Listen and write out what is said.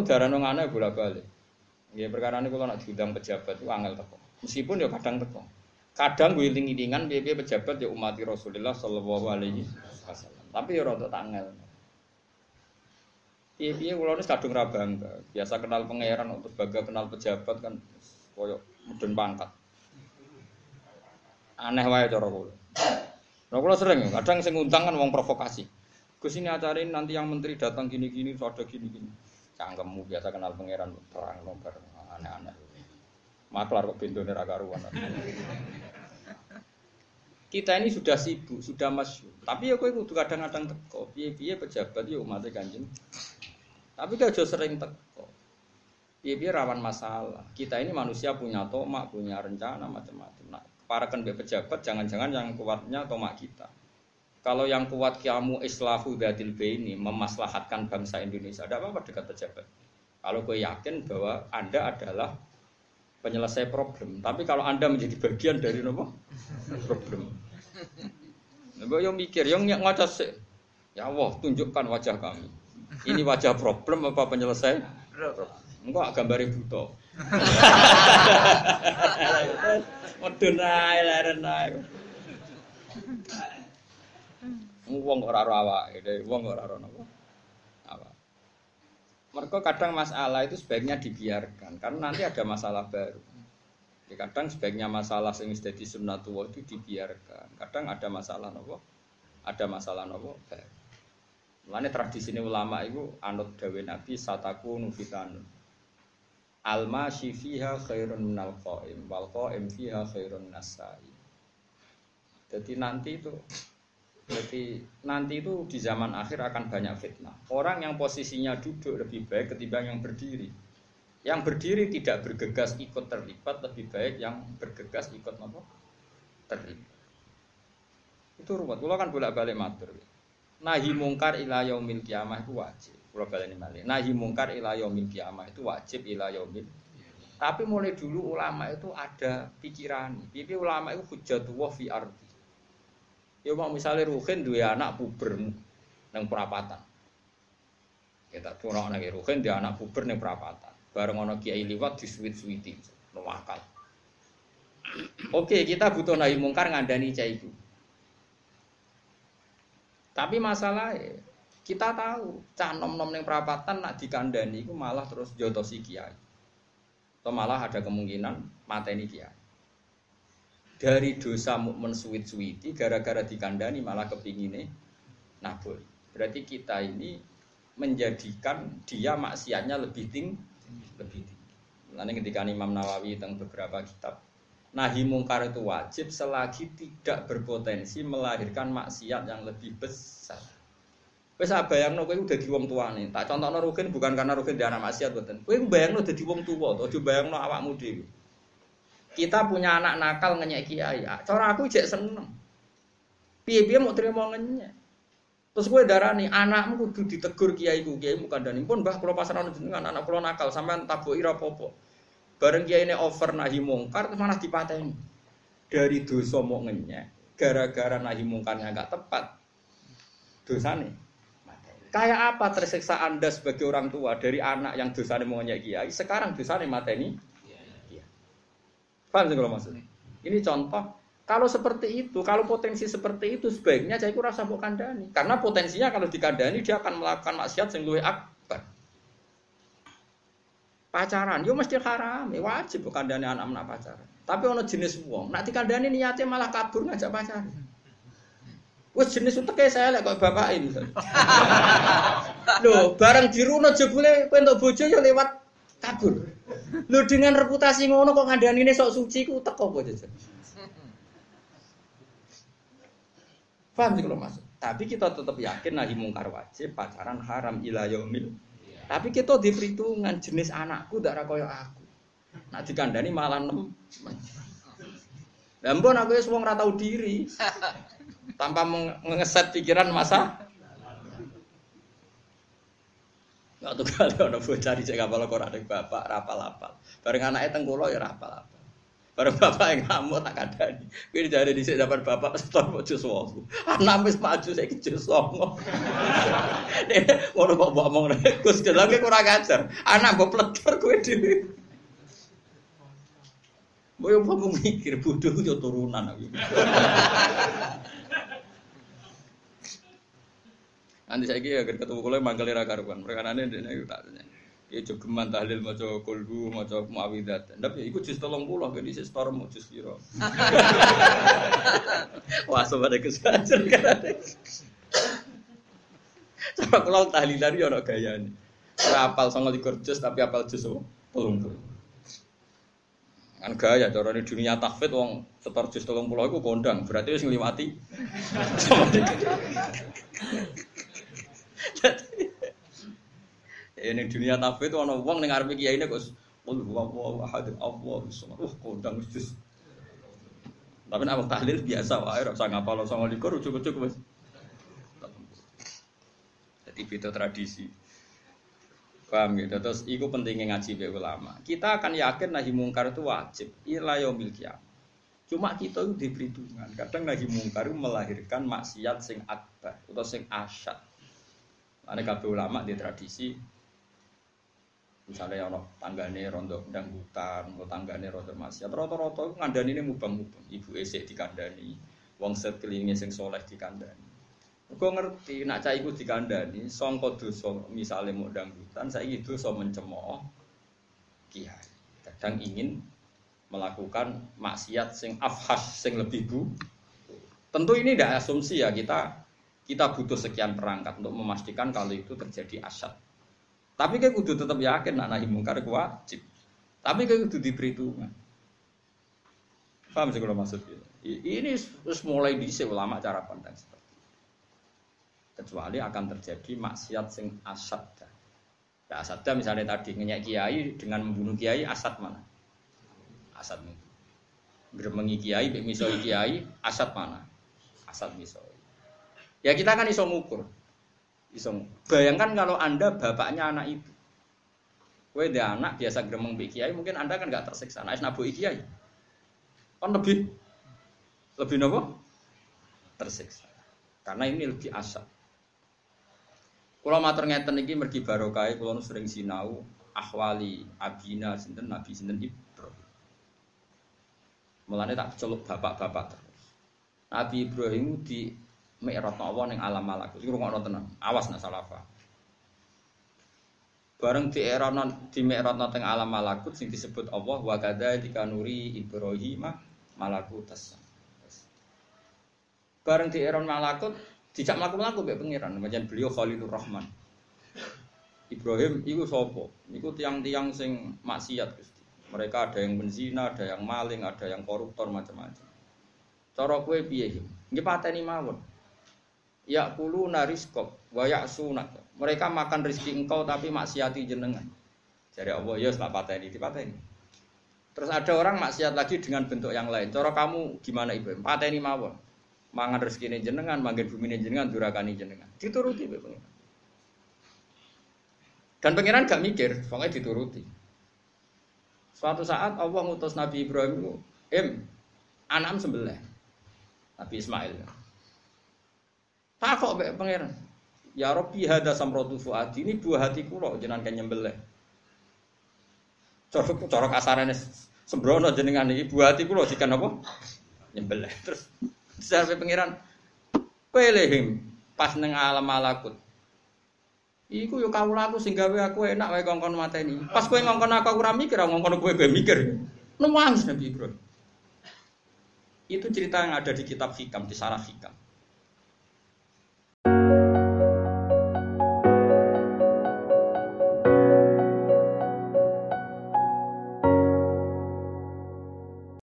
nu darah nong aneh bolak balik. Ya perkara ini kalau nak diundang pejabat itu angel teko. Meskipun ya kadang teko. Kadang gue iling-ilingan biaya pejabat ya umat Rasulullah Shallallahu Alaihi Wasallam. Tapi ya rada tangel. Iya iya kalau ini kadung rabang, biasa kenal pangeran untuk baga kenal pejabat kan koyo mudun pangkat. Aneh wae cara kula. Nah, kula sering kadang sing ngundang kan wong provokasi. Gus ini acara ini nanti yang menteri datang gini-gini, ada gini-gini. Cangkemmu biasa kenal pangeran terang nomor aneh-aneh. Maklar kok pintu ora karuan. Kita ini sudah sibuk, sudah masyhur. Tapi ya kowe kudu kadang-kadang teko. Piye-piye pejabat ya umat Kanjeng tapi dia jauh sering teko. Iya biar rawan masalah. Kita ini manusia punya tomak, punya rencana macam-macam. Nah, para kan pejabat jangan-jangan yang kuatnya tomak kita. Kalau yang kuat kiamu islahu datil ini memaslahatkan bangsa Indonesia, ada apa-apa dekat pejabat. Kalau gue yakin bahwa Anda adalah penyelesai problem. Tapi kalau Anda menjadi bagian dari apa? Problem. Nah, yang mikir, yang ngaca sih. Ya Allah, tunjukkan wajah kami. Ini wajah problem apa penyelesai? Enggak gambar buta. Medun ae leren ae. Wong ora ora awake, wong ora ora napa. Apa? Mereka kadang masalah itu sebaiknya dibiarkan karena nanti ada masalah baru. Ya, kadang sebaiknya masalah sing jadi sunnatullah itu dibiarkan. Kadang ada masalah nopo, ada masalah nopo. Mulane tradisi ini ulama itu anut dawe Nabi sataku nufitan. Alma fiha khairun minal qaim wal qaim fiha khairun nasai. Jadi nanti itu jadi nanti itu di zaman akhir akan banyak fitnah. Orang yang posisinya duduk lebih baik ketimbang yang berdiri. Yang berdiri tidak bergegas ikut terlibat lebih baik yang bergegas ikut apa? Terlibat. Itu ruwet. Kalau kan bolak-balik matur nahi mungkar ila yaumil kiamah itu wajib. Kalau baleni malih. Nahi mungkar ila yaumil kiamah itu wajib ila yaumil. Tapi mulai dulu ulama itu ada pikiran. Pipi ulama itu hujatullah fi ardi. Ya mau misalnya Ruhin dua anak puber nang perapatan. Kita tuh orang lagi Ruhin dia anak puber nang perapatan. Bareng ono kiai liwat di suwit suwiti, nuwakal. Oke, kita butuh nahi mungkar ngandani cah itu. Tapi masalah kita tahu cah nom nom yang perapatan nak dikandani itu malah terus jotosi kiai. Atau malah ada kemungkinan mateni kiai. Dari dosa mukmin suwit-suwiti gara-gara dikandani malah kepingine nabur. Berarti kita ini menjadikan dia maksiatnya lebih tinggi, lebih tinggi. Nanti ketika Imam Nawawi tentang beberapa kitab nahi mungkar itu wajib selagi tidak berpotensi melahirkan maksiat yang lebih besar. Wes bayangno kowe udah wong tuane. Tak contohno Rukin bukan karena Rukin dia anak maksiat mboten. Kowe bayangno dadi wong tuwa, aja bayangno awakmu dhewe. Kita punya anak nakal ngenyek kiai. Ah, cara aku jek seneng. Piye-piye mau terima ngenyek. Terus gue darah nih anakmu kudu ditegur kiai ku kiai bukan dan pun bah kalau pasaran jenengan anak kalau nakal sampai tabu ira popo. Bareng kiai ini over nahi mungkar malah dipateni. Dari dosa mau ngenyek, gara-gara nahi mungkarnya nggak tepat. Dosa nih. Kayak apa tersiksa Anda sebagai orang tua dari anak yang dosa mau ngenyek kiai, sekarang dosa nih mateni. Paham sih kalau maksudnya? Ini contoh kalau seperti itu, kalau potensi seperti itu sebaiknya saya kurang rasa kandani. Karena potensinya kalau dikandani dia akan melakukan maksiat yang lebih akbar pacaran, yo mesti haram, ya wajib bukan dani anak-anak pacaran. Tapi ono jenis wong, nak dikandani niatnya malah kabur ngajak pacaran. Wes jenis itu kayak saya lah kok bapak ini. Loh, barang jiruno jebule kowe entuk bojo yo lewat kabur. Loh dengan reputasi ngono kok ngandani ini sok suci ku teko apa jajan. Paham sih kalau masuk. Tapi kita tetap yakin nahi mungkar wajib, pacaran haram ila yaumil tapi kita di perhitungan jenis anakku darah kaya aku. Nak dikandani malah nem. Pun aku ya semua tahu diri. Tanpa mengeset pikiran masa. Gak tuh kali ada bocah di cek kapal kok ada bapak rapal-rapal. Bareng anaknya tengkulo ya rapal-rapal. Bareng bapak yang ngamuk tak kadani. Kuwi dijare dhisik dapat bapak setor mau jus wong. Anak wis maju saiki jus songo. Ngono kok mbok omong Gus Delake kurang ajar. Anak mbok pleter kowe dhewe. Boyo apa mikir bodoh yo turunan. Nanti saya kira ketemu kalau mangkel ra karuan. Mereka nane dene iku tak tanya. Ya jogeman tahlil maca kulhu maca muawidat. Ndap ya iku jus 30 kan dhisik store mau jus piro. Wah sobat kesajar kan. Coba kalau tahlilan yo ono gayane. Ora apal 29 jus tapi apal jus 30. Kan gaya cara di dunia tahfidz wong setor jus tolong pulau itu kondang, berarti wis ngliwati. Ini dunia tahfidz ono wong ning arepe kiai ini kok qul huwallahu ahad Allahu. Uh kondang jus. Tapi nek tahlil biasa wae ora usah ngapal 29 ujug-ujug wis. Jadi beda tradisi. Paham gitu. Terus itu pentingnya ngaji be ulama. Kita akan yakin nahi mungkar itu wajib. Ila yaumil Cuma kita itu diberi. Kadang nahi mungkar itu melahirkan maksiat sing akbar atau sing asyad. Ane kabeh ulama di tradisi misalnya ono tanggane rondo dangdutan, atau tanggane rondo maksiat, rata-rata ngandani ini mubang-mubang. Ibu esek dikandani, wong sekelilingnya sing soleh dikandani. Gue ngerti, nak cah iku dikandani, songko dosa misalnya mau dangdutan, saya itu so mencemooh kiai. Kadang ingin melakukan maksiat sing afhas sing lebih bu. Tentu ini tidak asumsi ya kita kita butuh sekian perangkat untuk memastikan kalau itu terjadi asat. Tapi kayak kudu tetap yakin nak nahi mungkar wajib. Tapi kayak kudu diberi tungan. Paham sih kalau maksudnya? Ini mulai di ulama cara pandang seperti kecuali akan terjadi maksiat sing asad. Asad misalnya tadi ngenyak kiai dengan membunuh kiai asad mana? Asad Geremengi kiai, misoi kiai, asad mana? Asad misoi. Ya kita kan iso ngukur. Iso bayangkan kalau anda bapaknya anak itu. Kue dia anak biasa gremeng bi kiai, mungkin anda kan nggak tersiksa. Nah, nabu kiai, kan lebih lebih nopo tersiksa. Karena ini lebih asad. Kalau matur ngeten iki mergi barokah kula sering sinau ahwali abina sinten nabi sinten Ibrahim. Mulane tak celuk bapak-bapak terus. Nabi Ibrahim di Mi'raj Allah ning alam malakut. Iku ngono tenan. Awas nak salah paham. Bareng di era non di Mi'raj teng alam malakut sing disebut Allah wa kadzalika nuri Ibrahim malakutas. Bareng di era malakut Dijak melaku-melaku mbek pangeran, macam beliau Khalilur Rahman. Ibrahim iku sapa? Iku tiang-tiang sing maksiat Gusti. Mereka ada yang benzina, ada yang maling, ada yang koruptor macam-macam. Cara kowe piye iki? Nggih pateni mawon. Ya kulu nariskop, wayak sunat. Mereka makan rezeki engkau tapi maksiati jenengan. Jadi Allah ya tak pateni, dipateni. Terus ada orang maksiat lagi dengan bentuk yang lain. Cara kamu gimana Ibrahim? Pateni mawon mangan ini jenengan, mangan bumi ini jenengan, durakani jenengan. Dituruti be pengiran. Dan pengiran gak mikir, pokoknya dituruti. Suatu saat Allah ngutus Nabi Ibrahim em, anam sebelah. Nabi Ismail. Kok be pengiran. Ya Rabbi hada samrotu fuadi ini buah hatiku loh jenengan kan nyembelih. Corok corok kasarane sembrono jenengan ini buah hatiku loh jika apa? Nyembelih. Terus Sampai pengiran pelehim pas neng alam malakut. Iku yo kawula aku sing gawe aku enak wae kongkon mateni. Pas kowe ngongkon aku ora mikir, ngongkon kowe kowe mikir. Nangis Nabi Ibrahim. Itu cerita yang ada di kitab hikam, di sarah hikam.